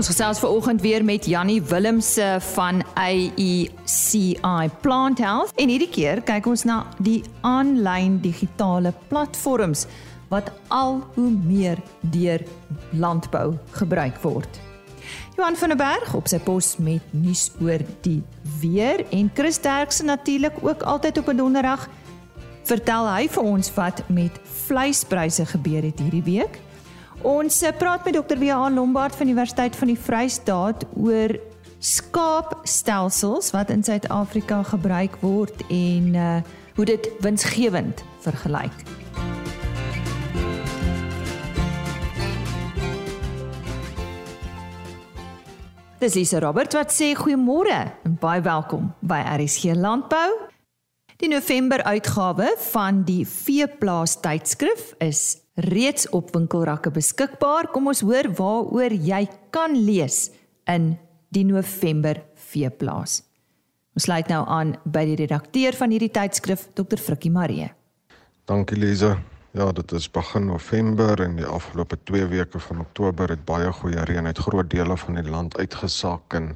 Ons gesels vanoggend weer met Jannie Willemse van AECI Plant Health en hierdie keer kyk ons na die aanlyn digitale platforms wat al hoe meer deur landbou gebruik word. Johan van der Berg op sy pos met nuus oor die weer en Chris Derksen natuurlik ook altyd op 'n donderdag vertel hy vir ons wat met vleispryse gebeur het hierdie week. Ons eh, praat met Dr. W.A. Lombard van Universiteit van die Vrystaat oor skaapstelsels wat in Suid-Afrika gebruik word en uh hoe dit winsgewend vergelyk. Dis Lisa Robert wat sê goeiemôre en baie welkom by RSG Landbou. Die November uitgawe van die Veeplaas tydskrif is reeds op winkelrakke beskikbaar. Kom ons hoor waaroor jy kan lees in die November veeplaas. Ons sluit nou aan by die redakteur van hierdie tydskrif, Dr. Frikkie Maree. Dankie Lize. Ja, dit is begin November en die afgelope 2 weke van Oktober het baie goeie reën uit groot dele van die land uitgesak en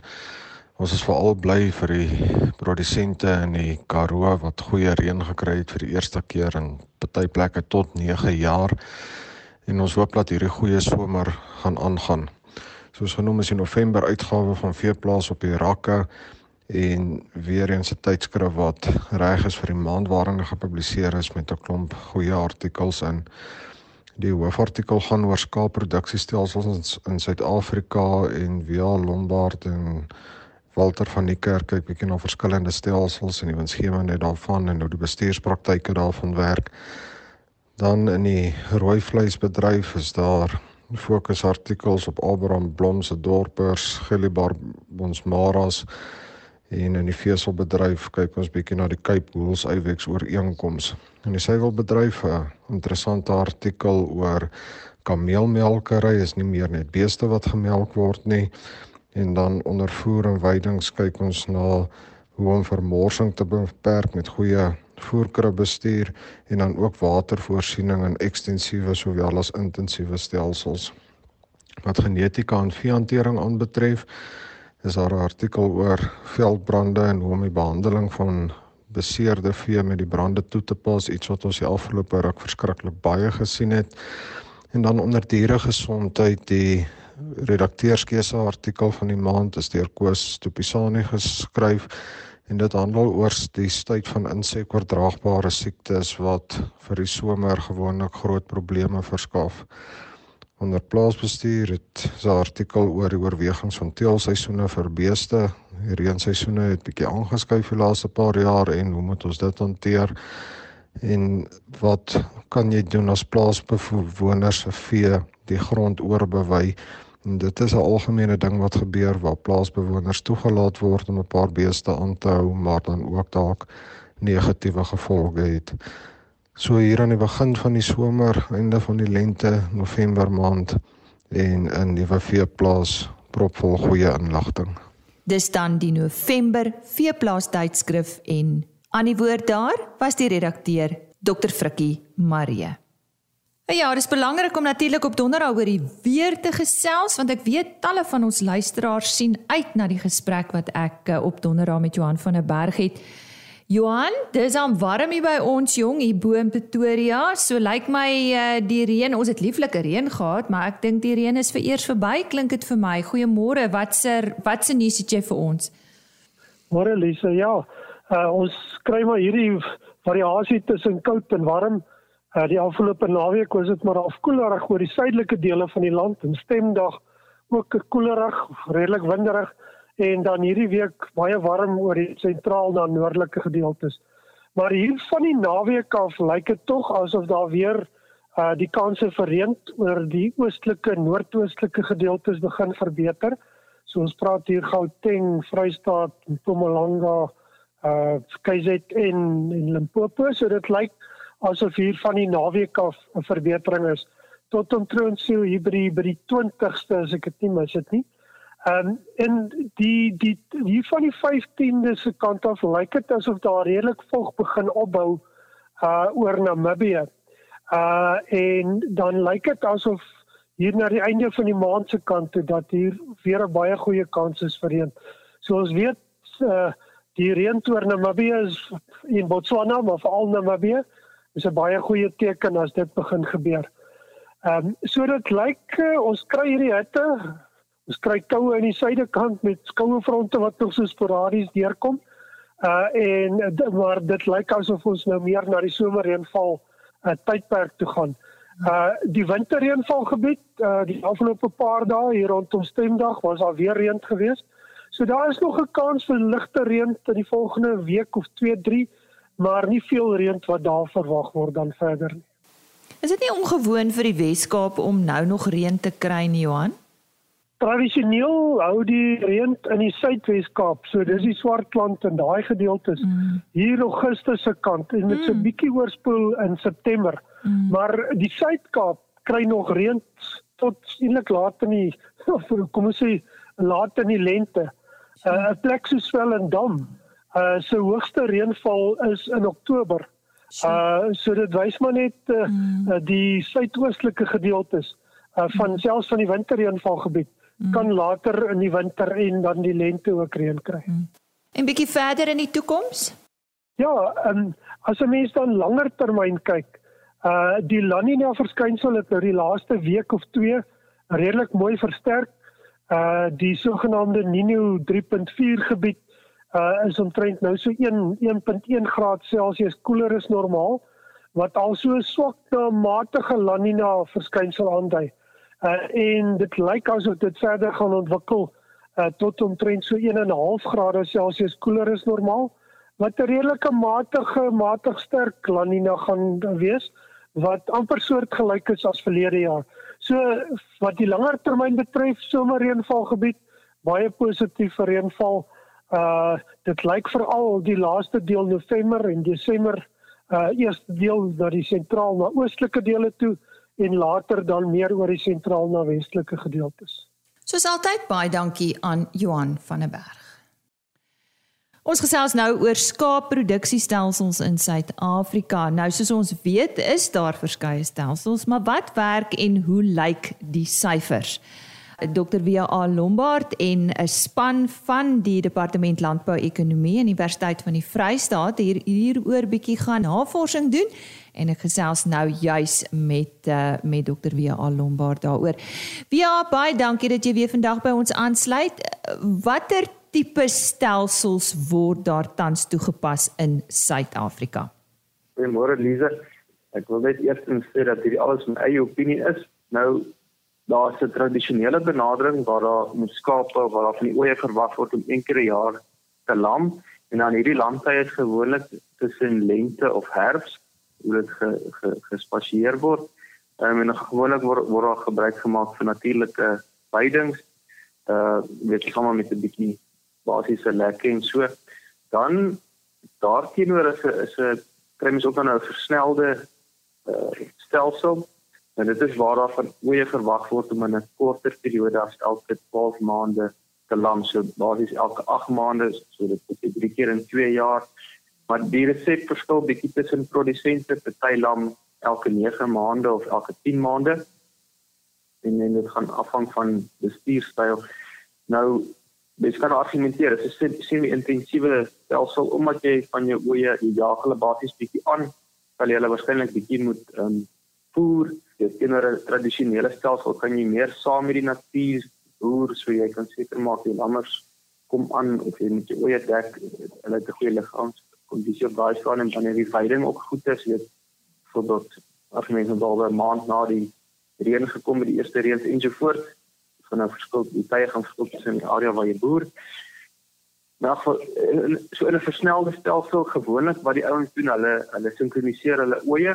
ons is veral bly vir die produsente in die Karoo wat goeie reën gekry het vir die eerste keer in party plekke tot 9 jaar. En ons hoop dat hierdie goeie somer gaan aangaan. Soos genoem is die November uitgawe van Veeplaas op die rakke en weer eens 'n tydskrif wat reg is vir die maand waarin dit gepubliseer is met 'n klomp goeie artikels in. Die hoofartikel gaan oor skaapproduksiestelsels in Suid-Afrika en via Lombard en Walter van die Kerk kyk bietjie na verskillende stelsels en die winsgewendheid daarvan en hoe die bestuurspraktyke daarvan werk. Dan in die rooi vleisbedryf is daar fokusartikels op Abraham Blom se dorpers, Gillibar Bonsmaras en in die veselbedryf kyk ons bietjie na die Cape Wool Iwex ooreenkoms. In die suiwelbedryf 'n interessante artikel oor kameelmelkery is nie meer net beeste wat gemelk word nie en dan ondervoer en weidings kyk ons na hoe om vermorsing te beperk met goeie voerkribbestuur en dan ook watervoorsiening in ekstensiewe sowel as intensiewe stelsels. Wat genetika en veehantering aanbetref, is daar 'n artikel oor veldbrande en hoe om die behandeling van beseerde vee met die brande toe te pas, iets wat ons die afgelope ruk verskriklik baie gesien het. En dan onder diere gesondheid die redakteurskeuse artikel van die maand is deur Koos Stopisani geskryf en dit handel oor die tyd van insekoordraagbare siektes wat vir die somer gewoonlik groot probleme verskaf. Onder plaasbestuur het 'n artikel oor die oorwegings van teelseisoene vir beeste. Die reenseisoene het bietjie aangeskuif die laaste paar jaar en hoe moet ons dit hanteer? En wat kan jy doen as plaasbewoners se vee die grond oorbewei En dit is 'n algemene ding wat gebeur waar plaasbewoners toegelaat word om 'n paar beeste aan te hou, maar dan ook dalk negatiewe gevolge het. So hier aan die begin van die somer, einde van die lente, November maand en 'n nuwe veeplaas propvol goeie inligting. Dis dan die November veeplaas tydskrif en aan die woord daar was die redakteur Dr Frikkie Marie. Ja, dit is belangrik om natuurlik op donderdag oor die weer te gesels want ek weet talle van ons luisteraars sien uit na die gesprek wat ek eh, op donderdag met Johan van der Berg het. Johan, dis aan warm hier by ons jong hier bo in Pretoria. So lyk my uh, die reën, ons het lieflike reën gehad, maar ek dink die reën is vereers verby, klink dit vir my. Goeiemôre, watse watse nuus het jy vir ons? Môre Lise, ja. Uh, ons kry maar hierdie variasie tussen koud en warm. Uh, die afgelope naweek was dit maar afkoelerig oor die suidelike dele van die land en stemdag ook koelerig, redelik winderig en dan hierdie week baie warm oor die sentraal na noordelike gedeeltes. Maar hier van die naweek af lyk dit tog asof daar weer uh die kanse vir reën oor die oostelike noordoostelike gedeeltes begin verbeter. So ons praat hier Gauteng, Vrystaat, Mpumalanga, uh KZN en Limpopo. So dit lyk like asof hier van die naweek af 'n verbetering is tot omtrent so hier by die by die 20ste as ek dit nie mis het nie. Ehm um, en die die hier van die 15de se kant af lyk dit asof daar redelik vog begin opbou uh oor Namibië. Uh en dan lyk dit asof hier na die einde van die maand se kant toe dat hier weer 'n baie goeie kans is vir reën. So ons weet uh die reën oor Namibië is in Botswana maar veral Namibië is 'n baie goeie teken as dit begin gebeur. Ehm um, so dit lyk uh, ons kry hierdie hitte. Ons kry koue aan die suidekant met koue fronte wat nog so sporadies deurkom. Uh en maar dit lyk asof ons nou meer na die somerreënval uh, tydperk toe gaan. Uh die winterreënvalgebied uh die afgelope paar dae hier rondom Stemdag was daar weer reën geweest. So daar is nog 'n kans vir ligte reën in die volgende week of 2, 3, maar nie veel reën wat daar verwag word dan verder nie. Is dit nie ongewoon vir die Wes-Kaap om nou nog reën te kry nie, Johan? Tradisioneel hou die reën in die Suidwes-Kaap, so dis die Swartland en daai gedeeltes mm. hier Augustus se kant en dit se mm. bietjie oorspoel in September. Mm. Maar die Suid-Kaap kry nog reën tot eintlik laat in die kom ons sê laat in die lente. 'n uh, plek so Swellendam, uh se hoogste reënval is in Oktober. Uh so dit wys maar net uh, mm. die suidoostelike gedeeltes uh van mm. selfs van die winterreënvalgebied mm. kan later in die winter en dan die lente ook reën kry. Mm. En bietjie verder in die toekoms? Ja, um, as 'n mens dan langer termyn kyk, Uh die La Nina verskynsel het nou die laaste week of 2 redelik mooi versterk. Uh die sogenaamde Nino 3.4 gebied uh is omtrent nou so 1 1.1 graad Celsius koeler as normaal wat also 'n swak na matige La Nina verskynsel aandui. Uh en dit lyk asof dit verder gaan ontwikkel uh tot omtrent so 1.5 grade Celsius koeler as normaal wat 'n redelike matige matig sterk La Nina gaan wees wat amper soortgelyk is as verlede jaar. So wat die langer termyn betref, somerreënvalgebied baie positief vir reënval. Uh dit lyk veral die laaste deel November en Desember uh eerste deel na die sentraal na oostelike dele toe en later dan meer oor die sentraal na westelike gedeeltes. Soos altyd baie dankie aan Johan van der Berg. Ons gesels nou oor skaapproduksiestelsels in Suid-Afrika. Nou soos ons weet, is daar verskeie stelsels, maar wat werk en hoe lyk die syfers? Dr. W.A. Lombard en 'n span van die Departement Landbou-ekonomie aan die Universiteit van die Vrystaat hier hieroor bietjie gaan navorsing doen en ek gesels nou juis met uh, met Dr. W.A. Lombard daaroor. W.A. baie dankie dat jy weer vandag by ons aansluit. Watter tipe stelsels word daar tans toegepas in Suid-Afrika? Goeiemôre Lize. Ek wil net eers sê dat hierdie alles my eie opinie is. Nou daar's 'n tradisionele benadering waar daar moet skape waar daar van die oeye verwag word om 'n jaar te lam en dan hierdie lamtye is gewoonlik tussen lente of herfs hoe dit ge, ge, gespasieer word. Um, en gewoonlik word word daar gebruik gemaak vir natuurlike veidings. Uh weet jy sommer met 'n bietjie basiese lekke en so. Dan daarteenoor is 'n is 'n kry mens ook dan 'n versnelde uh, stelsel. En dit is waar daar van oeye verwag word om in 'n korter periode as elke 12 maande te lam. So basies elke 8 maande, so dit is drie keer in 2 jaar. Maar die resep verskil bietjie tussen produsente, party lam elke 9 maande of elke 10 maande. En, en dit gaan afhang van bestuurstyl. Nou mens kan argumenteer dis 'n semi-intensiewe stelsel omdat jy van jou oeye jy jaag hulle basies bietjie aan sal jy hulle waarskynlik bietjie moet um, voer dit teenoor 'n tradisionele stelsel kan jy meer saam met die natuur boer so jy kan seker maak die lammers kom aan of jy met jou oeye dek hulle het 'n goeie liggaamskondisie op daai staan en wanneer die veiding ook goed is weet voordat argumente oor 'n maand na die reën gekom met die eerste reën en so voort gaan nou verskil die tye gaan verskil tussen die area waar jy boer. Maar so 'n versnelde stelsel gewoonlik wat die ouens doen, hulle hulle sinkroniseer hulle oeye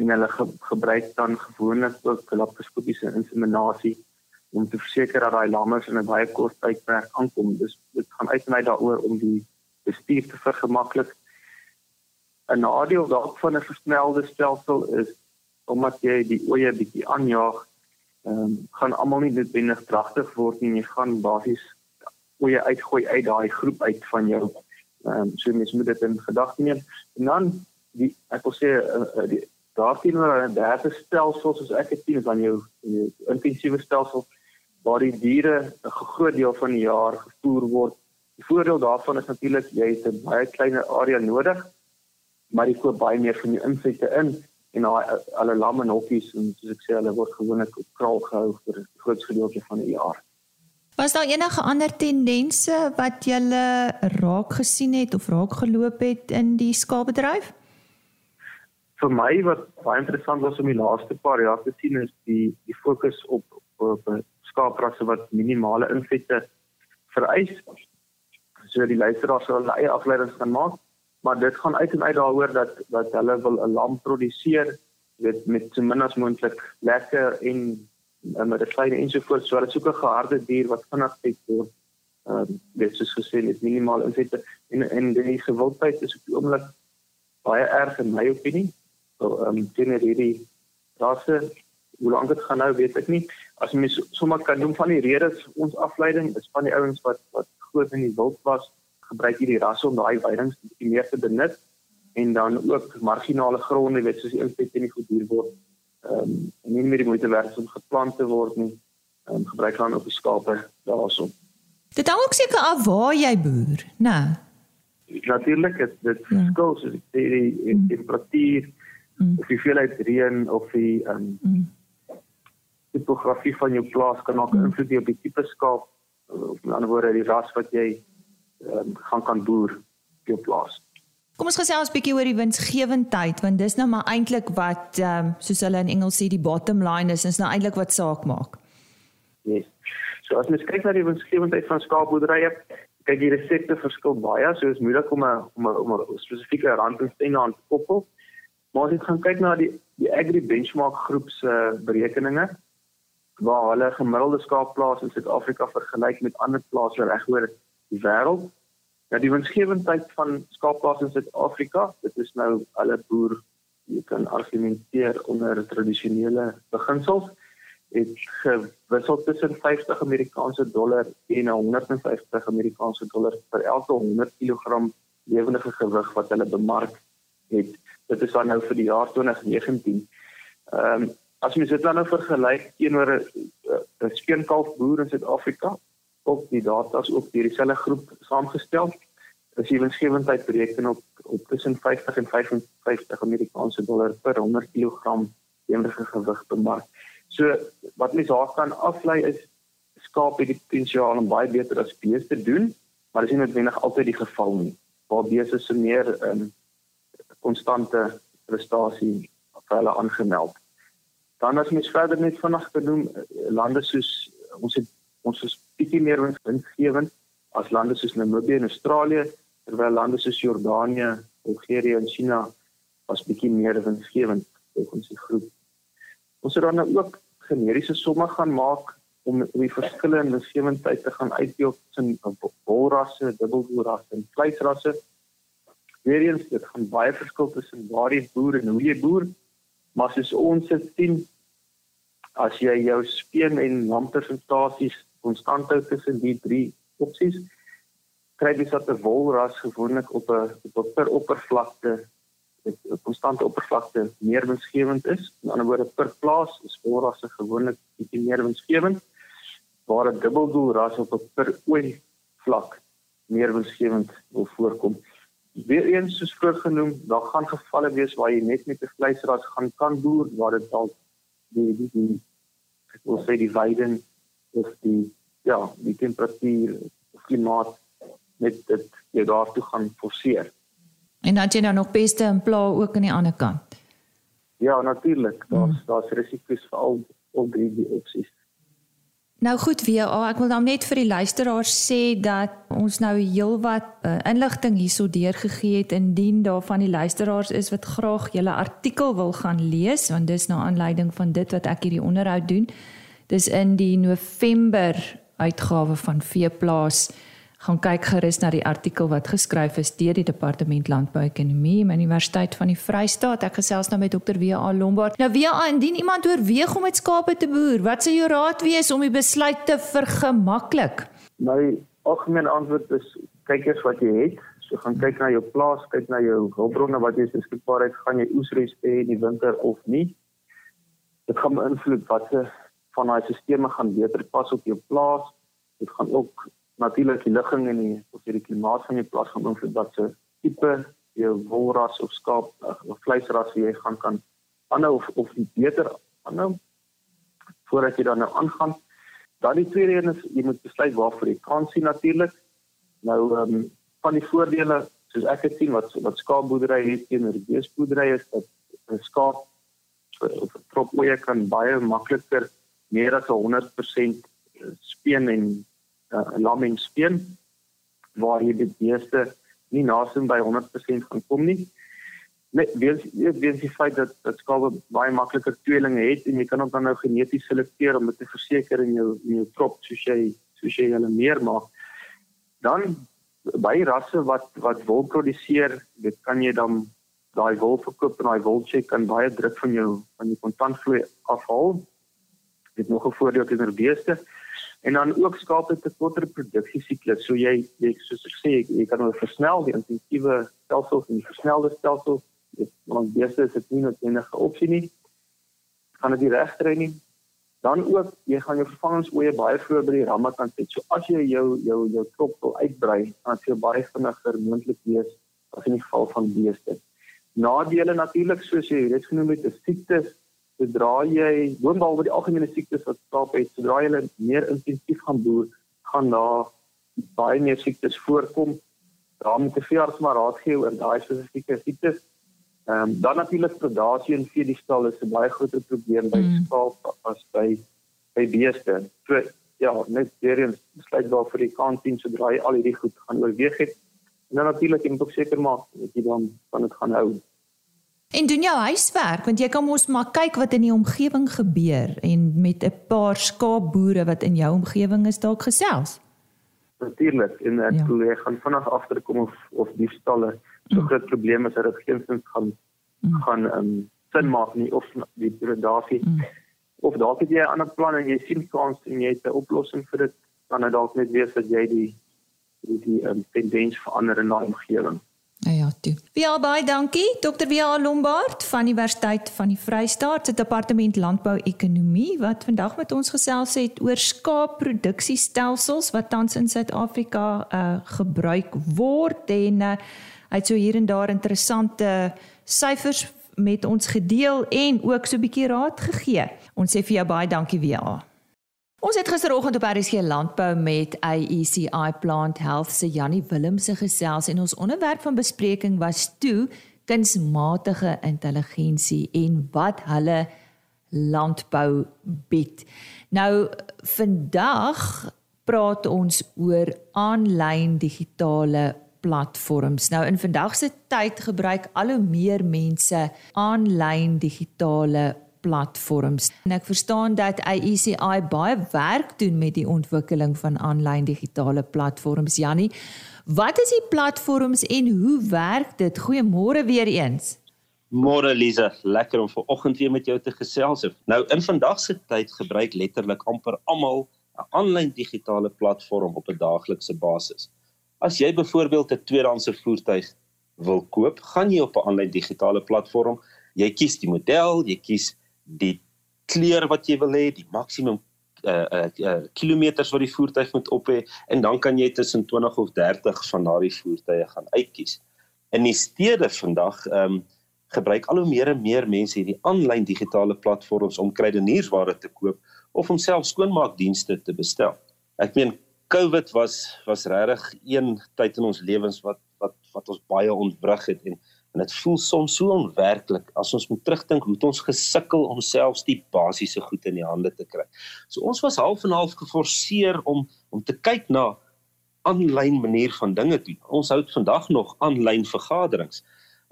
en hulle ge, gebruik dan gewoonlik ook laparoskopiese inseminasie om te verseker dat daai lammers in 'n baie kort tydperk aankom. Dus dit gaan uitny daaroor om die bestuur te vergemaklik. 'n Nadeel dalk van 'n versnelde stelsel is omdat jy die oeye bietjie aanjaag ehm um, gaan almal nie noodwendig dragtig word nie. Jy gaan basies jy uitgooi uit daai groep uit van jou ehm um, so mens moet dit in gedagte neem. En dan die ek wil sê uh, die Daarteenoor 'n derde stelsel soos ek het sien dan jou, jou intensiewe stelsel waar die diere 'n groot deel van die jaar gevoer word. Die voordeel daarvan is natuurlik jy het 'n baie kleiner area nodig, maar jy koop baie meer van die insette in en al alle lamme en hokkies en soos ek sê hulle word gewoonlik op kraal gehou vir 'n groot gedeelte van die jaar. Was daar enige ander tendense wat jy raak gesien het of raak geloop het in die skaapbedryf? Vir my wat baie interessant was om die laaste paar jaar te sien is die die fokus op op skaaprasse wat minimale invette vereis. So die luisteraars sal hulle eie afleidings kan maak, maar dit gaan uit en uit daaroor dat dat hulle wil 'n lam produseer weet met so min as moontlik lekker en met 'n klein ensovoorts. So hulle soek 'n geharde dier wat vinnig vet word. Ehm um, dit is gesê met minimale invette en en die gewildheid is op die oomblik baie erg in my opinie. So ehm um, teenoor hierdie rasse hoe lank dit gaan nou weet ek nie as mens sommer kan noem van die redes ons afleiding is van die ouens wat wat groot in die wild was gebruik hierdie rasse om daai weidings bietjie meer te benut en dan ook marginale gronde weet soos die inset en die goeddier word ehm um, nie meer die moeite werd om geplant te word nie um, gebruik dan op die skape daaroor Dit hang ook seker af waar jy boer nê Natuurlik is dit ja. verskil soos ek sê die mm. temperatuur mm. of die hoeveelheid reën of die ehm um, mm topografie van jou plaas kan ook invloed op die tipe skaap of in ander woorde die ras wat jy um, gaan kan boer op jou plaas. Kom ons gesels 'n bietjie oor die winsgewendheid want dis nou maar eintlik wat ehm um, soos hulle in Engels sê die bottom line is, is nou eintlik wat saak maak. Yes. So as mens kyk na die winsgewendheid van skaapboerderye, kyk die resepte verskil baie, so is moeilik om 'n om 'n om 'n spesifieke rand en steen aan te koppel. Maar as jy gaan kyk na die die Agri Benchmark groep se uh, berekeninge, waar hulle gemiddelde skaapplaas in Suid-Afrika vergelyk met ander plase regoor die wêreld. Ja die winsgewendheid van skaapplase in Suid-Afrika, dit is nou alle boer jy kan argumenteer onder tradisionele beginsels het gewissel tussen 50 Amerikaanse dollar en 150 Amerikaanse dollar vir elke 100 kg lewendige gewig wat hulle bemark het. Dit is dan nou vir die jaar 2019. Ehm um, as jy dit dan nou vergelyk teenoor 'n skeenkalf boer in Suid-Afrika, op die data is ook deur dieselfde groep saamgestel. Is die winsgewendheid bereken op op tussen 50 en 55 Amerikaanse dollar per 100 kg enige gewig bemark. So wat mens daar kan aflei is skaap het die potensiaal om baie beter as beeste te doen, maar dis nie noodwendig altyd die geval nie. Waar beeste se meer 'n um, konstante prestasie vir hulle aangemeld. Dan as mens verder net vinnig genoem eh, lande soos ons het ons is bietjie meer winsgewend as lande soos Namibië en Australië terwyl lande soos Jordanië, Bulgarië en China was bietjie meer winsgewend volgens die groep. Ons het dan nou ook generiese somme gaan maak om die verskille in winsgewendheid te gaan uitdeel tussen wolrasse, dubbelboerrasse en vleisrasse. Weerens dit gaan baie verskil tussen waar jy boer en hoe jy boer. Maar soos ons dit sien, as jy jou speen en lampersentasies konstant hou tussen die drie opsies, kry jy dat 'n wolras gewoonlik op 'n op per oppervlakte 'n konstante oppervlakte meer winsgewend is. In ander woorde, per plaas is wolrasse gewoonlik bietjie meer winsgewend, waar 'n dubbeldoelras op 'n per ooi vlak meer winsgewend wil voorkom. Weereens soos voorgenoem, daar gaan gevalle wees waar jy net met 'n vleisras gaan kan boer waar dit dalk die die die ek wil sê die weiding of die ja, die temperatuur of klimaat met dit jy daartoe gaan forceer. En dan jy nou nog beste in pla ook aan die ander kant. Ja, natuurlik. Daar's hmm. daar's risiko's vir al al drie die opsies. Nou goed, WA, ek wil dan net vir die luisteraars sê dat ons nou heelwat uh, inligting hierso deurgegee het indien daar van die luisteraars is wat graag julle artikel wil gaan lees want dis nou aanleiding van dit wat ek hierdie onderhoud doen. Dis in die November uitgawe van Veeplaas gaan kyk gerus na die artikel wat geskryf is deur die Departement Landbouekonomie by Universiteit van die Vrystaat. Ek gesels nou met Dr. W.A. Lombard. Nou W.A. indien iemand oorweeg om met skape te boer, wat sou jou raad wees om die besluit te vergemaklik? My algemene antwoord is kyk eers wat jy het. So gaan kyk na jou plaas, kyk na jou hulpbronne wat jy beskikbaar het, gaan jy oesres hê in die winter of nie. Dit gaan beïnvloed watter van daai stelsels gaan beter pas op jou plaas. Dit gaan ook natuurlik die ligging en die of die klimaat van jou plaas gaan beïnvloed wat se tipe jou wolras of skaap of vleisras jy gaan kan aanhou of of beter aanhou voordat jy dan nou aangaan. Dan die tweede een is jy moet besluit waarvoor jy kan sien natuurlik. Nou ehm um, van die voordele soos ek het sien wat wat skaapboerdery het teenoor die beesboerdery is dat 'n skaap of 'n trop oeye kan baie makliker meer as 100% speen en uh, lam en speen waar jy die beeste nie nasin by 100% gaan kom nie. Net weens weens die feit dat dat skape baie makliker tweelinge het en jy kan ook dan nou geneties selekteer om dit te verseker in jou in jou trop soos jy soos jy hulle meer maak. Dan by rasse wat wat wol produseer, dit kan jy dan daai wol verkoop en daai wol check kan baie druk van jou van die kontantvloei afhaal. Dit nog 'n voordeel teenoor beeste. En dan ook skaap dit 'n korter produksiesiklus. So jy jy soos ek sê, jy kan hulle versnel die intensiewe stelsels en die versnelde stelsels. Dit want beeste is dit nie noodwendig 'n opsie nie. Kan dit regkry nie dan ook jy gaan jou vervangingsoeye baie vroeër by die ramme kan sit. So as jy jou jou jou trop wil uitbrei, dan sal jy baie vinniger moontlik wees as in die geval van beeste. Nadele natuurlik soos jy reeds genoem het, is siektes. Sodra jy boonbal oor die algemene siektes wat skaap het, sodra jy meer intensief gaan boer, gaan daar baie meer siektes voorkom. Daar moet jy veearts maar raad gee oor daai spesifieke siektes. Ehm um, dan natuurlik predasie in vee die stal is 'n baie groot probleem by mm. skaap as by by beeste. So ja, net weer eens besluit waar vir die kantien sodra jy al hierdie goed gaan oorweeg het. En dan natuurlik moet ek seker maak dat jy dan van dit gaan hou. En doen jou huiswerk want jy kan mos maar kyk wat in die omgewing gebeur en met 'n paar skaapboere wat in jou omgewing is dalk gesels. Natuurlik en ek ja. jy gaan vinnig agterkom of of die stalle so mm. groot probleem is dat dit geensins gaan mm. gaan um, sin maak nie of die predasie mm. of dalk het jy 'n ander plan en jy sien kans en jy het 'n oplossing vir dit dan dit dalk net wees dat jy die die, die um, tendens verander in daai omgewing. Ja ja, toe. Via baie dankie Dr. Via Lombard van Universiteit van die Vrystaat se departement landbou-ekonomie wat vandag met ons gesels het oor skaapproduksiestelsels wat tans in Suid-Afrika uh, gebruik word en uh, Hy het so hier en daar interessante syfers met ons gedeel en ook so 'n bietjie raad gegee. Ons sê vir jou baie dankie weer. Ons het gisteroggend op RSG Landbou met AECI Plant Health se Jannie Willemse gesels en ons onderwerp van bespreking was toe kunsmatige intelligensie en wat hulle landbou bied. Nou vandag praat ons oor aanlyn digitale platforms. Nou in vandag se tyd gebruik al hoe meer mense aanlyn digitale platforms. En ek verstaan dat AECI baie werk doen met die ontwikkeling van aanlyn digitale platforms. Jannie, wat is die platforms en hoe werk dit? Goeiemôre weer eens. Môre Lize, lekker om ver oggend weer met jou te gesels. Nou in vandag se tyd gebruik letterlik amper almal 'n aanlyn digitale platform op 'n daaglikse basis. As jy byvoorbeeld 'n tweedehandse voertuig wil koop, gaan jy op 'n aanlyn digitale platform, jy kies die model, jy kies die kleur wat jy wil hê, die maksimum uh uh, uh kilometers wat die voertuig moet op hê en dan kan jy tussen 20 of 30 van daardie voertuie gaan uitkies. In die stede vandag ehm um, gebruik al hoe meer en meer mense hierdie aanlyn digitale platforms om kruideniersware te koop of om self skoonmaakdienste te bestel. Ek meen COVID was was regtig een tyd in ons lewens wat wat wat ons baie ontwrig het en en dit voel soms so onwerklik as ons moet terugdink hoe ons gesukkel om selfs die basiese goed in die hande te kry. So ons was half en half geforseer om om te kyk na aanlyn manier van dinge doen. Ons hou vandag nog aanlyn vergaderings.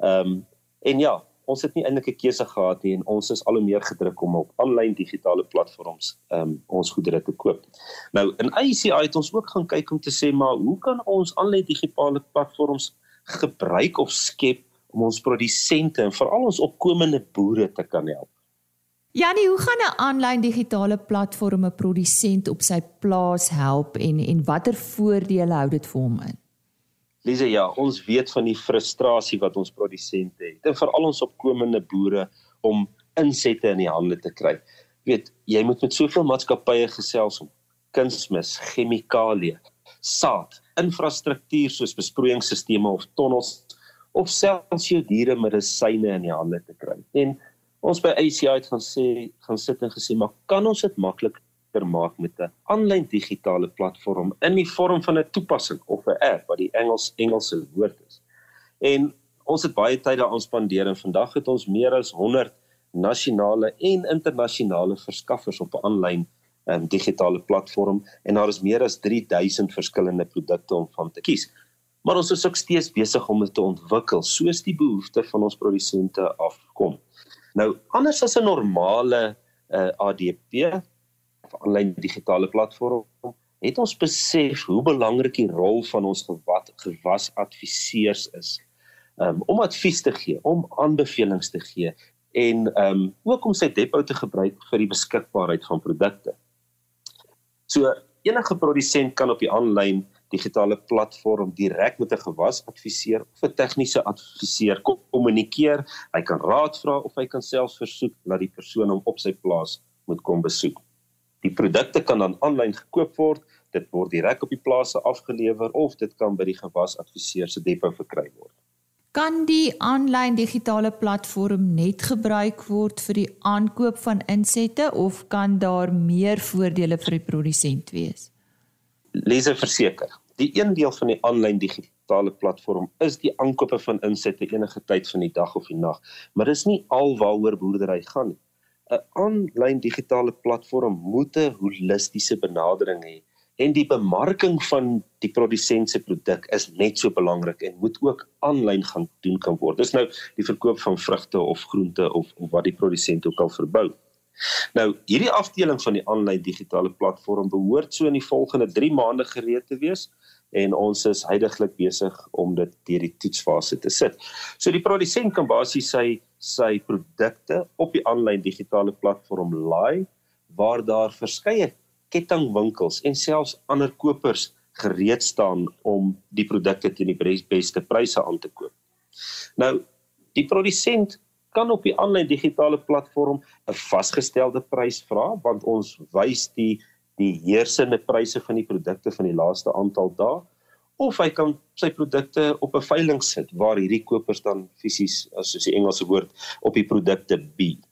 Ehm um, en ja, ons het nie eintlik 'n keuse gehad nie en ons is al hoe meer gedruk om op aanlyn digitale platforms um, ons goedere te koop. Nou in ICI het ons ook gaan kyk om te sê maar hoe kan ons aanlyn digitale platforms gebruik of skep om ons produsente en veral ons opkomende boere te kan help? Janie, hoe gaan 'n aanlyn digitale platform 'n produsent op sy plaas help en en watter voordele hou dit vir hom in? Lise, ja, ons weet van die frustrasie wat ons produsente het en veral ons opkomende boere om insette in die hande te kry. Jy weet, jy moet met soveel maatskappye gesels om kunsmis, chemikalieë, saad, infrastruktuur soos besproeiingsstelsels of tonnels of selfs jou diere medisyne in die hande te kry. En ons by ACI het gaan sê gaan sit en gesê maar kan ons dit makliker maak met 'n aanlyn digitale platform in die vorm van 'n toepassing of 'n app wat die Engels Engelse woord is. En ons het baie tyd daaraan spandeer en vandag het ons meer as 100 nasionale en internasionale verskaffers op 'n aanlyn um, digitale platform en daar is meer as 3000 verskillende produkte om van te kies. Maar ons is ook steeds besig om dit te ontwikkel soos die behoeftes van ons produsente afkom. Nou anders as 'n normale uh, ADP of aanlyn digitale platform het ons besef hoe belangrik die rol van ons gewas gewasadviseurs is. Um, om advies te gee, om aanbevelings te gee en um ook om sy depo te gebruik vir die beskikbaarheid van produkte. So enige produsent kan op die aanlyn digitale platform direk met 'n gewasadviseur of 'n tegniese adviseur kommunikeer. Hy kan raad vra of hy kan selfs versoek dat die persoon hom op sy plaas moet kom besoek. Die produkte kan dan aanlyn gekoop word. Dit word direk op die plase afgelewer of dit kan by die gewasadviseur se depo verkry word. Kan die aanlyn digitale platform net gebruik word vir die aankoop van insette of kan daar meer voordele vir die produsent wees? leser verseker. Die een deel van die aanlyn digitale platform is die aankope van insette enige tyd van die dag of die nag, maar dis nie alwaaroor boerdery gaan nie. 'n Aanlyn digitale platform moet 'n holistiese benadering hê en die bemarking van die produsent se produk is net so belangrik en moet ook aanlyn gaan doen kan word. Dis nou die verkoop van vrugte of groente of, of wat die produsent ook al verbou. Nou, hierdie afdeling van die aanlyn digitale platform behoort so in die volgende 3 maande gereed te wees en ons is heidaglik besig om dit deur die toetsfase te sit. So die produsent kan basies sy sy produkte op die aanlyn digitale platform laai waar daar verskeie kettingwinkels en selfs ander kopers gereed staan om die produkte teen die beste pryse aan te koop. Nou, die produsent kan op die aanlyn digitale platform 'n vasgestelde prys vra want ons wys die die heersende pryse van die produkte van die laaste aantal dae of hy kan sy produkte op 'n veiling sit waar hierdie kopers dan fisies soos die Engelse woord op die produkte bied.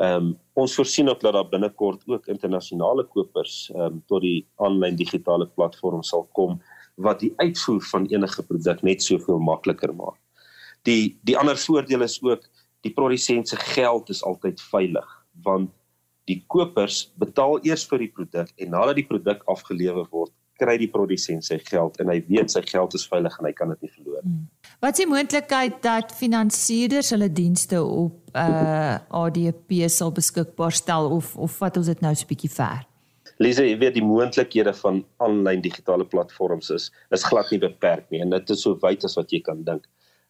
Ehm um, ons voorsien ook dat daar binnekort ook internasionale kopers ehm um, tot die aanlyn digitale platform sal kom wat die uitvoer van enige produk net soveel makliker maak. Die die ander voordeel is ook die produsent se geld is altyd veilig want die kopers betaal eers vir die produk en nadat die produk afgelewer word kry die produsent sy geld en hy weet sy geld is veilig en hy kan dit nie verloor nie. Hmm. Wat is die moontlikheid dat finansierders hulle dienste op uh ADP sal beskikbaar stel of of wat ons dit nou so 'n bietjie ver? Lise, jy weet die moontlikhede van aanlyn digitale platforms is is glad nie beperk nie en dit is so wyd as wat jy kan dink.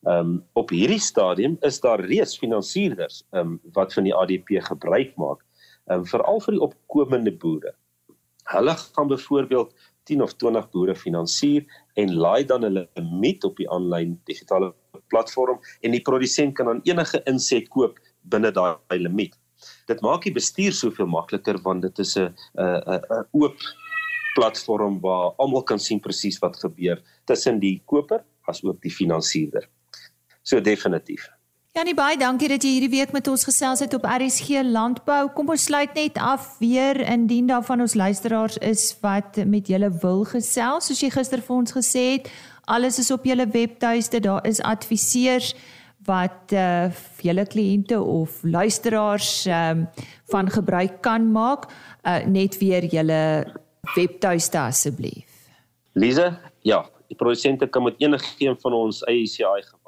Ehm um, op hierdie stadium is daar reeds finansierders ehm um, wat van die ADP gebruik maak, ehm um, veral vir die opkomende boere. Hulle gaan byvoorbeeld 10 of 20 boere finansier en laai dan hulle limiet op die aanlyn digitale platform en die produsent kan dan enige inset koop binne daai limiet. Dit maak die bestuur soveel makliker want dit is 'n 'n 'n oop platform waar almal kan sien presies wat gebeur tussen die koper as ook die finansierder. So definitief. Janie baie dankie dat jy hierdie week met ons gesels het op RSG Landbou. Kom ons sluit net af weer indien daar van ons luisteraars is wat met julle wil gesels, soos jy gister vir ons gesê het, alles is op julle webtuiste, daar is adviseurs wat uh julle kliënte of luisteraars um van gebruik kan maak. Uh net weer julle webtuiste asseblief. Lise, ja, die produsente kan met enigiemand van ons ACI gewas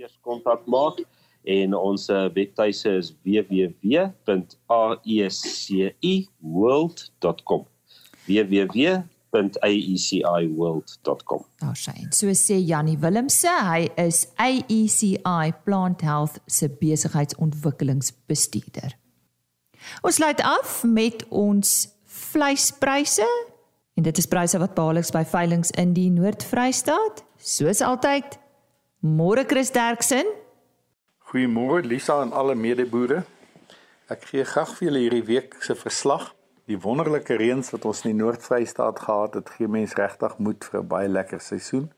eers kontak maak en ons eh, webtuise is www.aeciworld.com www.aeciworld.com Daar sien. So sê Jannie Willemse, hy is AECI Plant Health se besigheidsontwikkelingsbestuurder. Ons sluit af met ons vleispryse en dit is pryse wat behaaliks by veilinge in die Noord-Vrystaat Soos altyd, môre Chris Derksen. Goeiemôre Lisa en alle medeboere. Ek gee graag vir julle hierdie week se verslag. Die wonderlike reëns wat ons in die Noord-Vrystaat gehad het, gee mens regtig moed vir 'n baie lekker seisoen.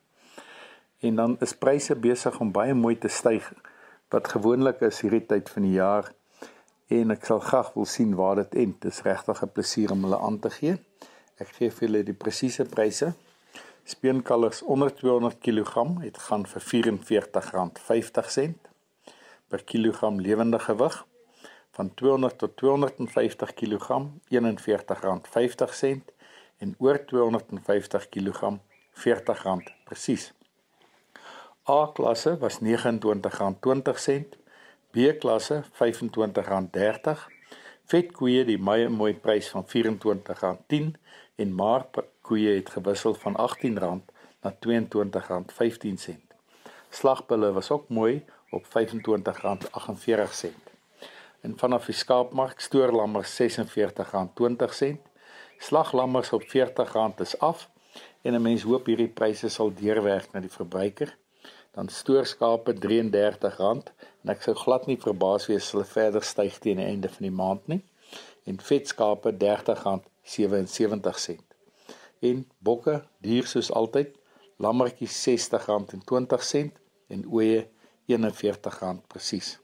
En dan is pryse besig om baie mooi te styg wat gewoonlik is hierdie tyd van die jaar en ek sal graag wil sien waar dit eind. Dit is regtig 'n plesier om hulle aan te gee. Ek gee vir julle die presiese pryse. Speenkalvers onder 200 kg het gaan vir R44.50 per kilogram lewende gewig van 200 tot 250 kg R41.50 en oor 250 kg R40 presies. A-klasse was R29.20, B-klasse R25.30 Vet koeie die baie mooi prys van R24.10 en maar koeie het gewissel van R18 na R22.15. Slagbulle was ook mooi op R25.48. En vanaf die skaapmark stoorlammer R46.20. Slaglammers op R40 is af en 'n mens hoop hierdie pryse sal deurwerk na die verbruiker Dan stoorskape R33 en ek sou glad nie verbaas wees as hulle verder styg teen die einde van die maand nie. En vetskape R30.77. En bokke, duur soos altyd, lammetjies R60.20 en ooe R41 presies.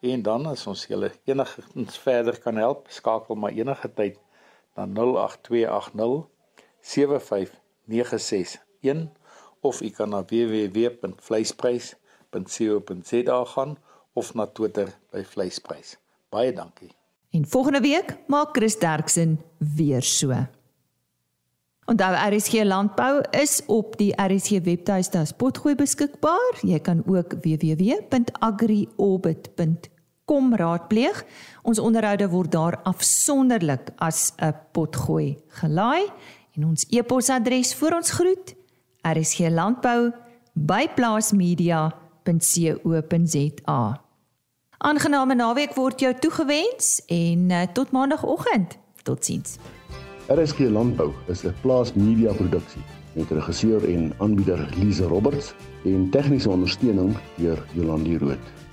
En dan as ons julle enigins verder kan help, skakel maar enige tyd na 08280 75961 of u kan na www.vleisprys.co.za gaan of na Twitter by vleisprys. Baie dankie. En volgende week maak Chris Derksen weer so. Onthou RSG Landbou is op die RSG webtuiste as potgooi beskikbaar. Jy kan ook www.agriorbit.com raadpleeg. Ons onderhoude word daar afsonderlik as 'n potgooi gelaai en ons e-posadres vir ons groet rsglandbou@plaasmedia.co.za. Aangename naweek word jou toegewens en uh, tot maandagooggend. Totsiens. RSG Landbou is 'n plaas media produksie met regisseur en aanbieder Lize Roberts en tegniese ondersteuning deur Jolandi Root.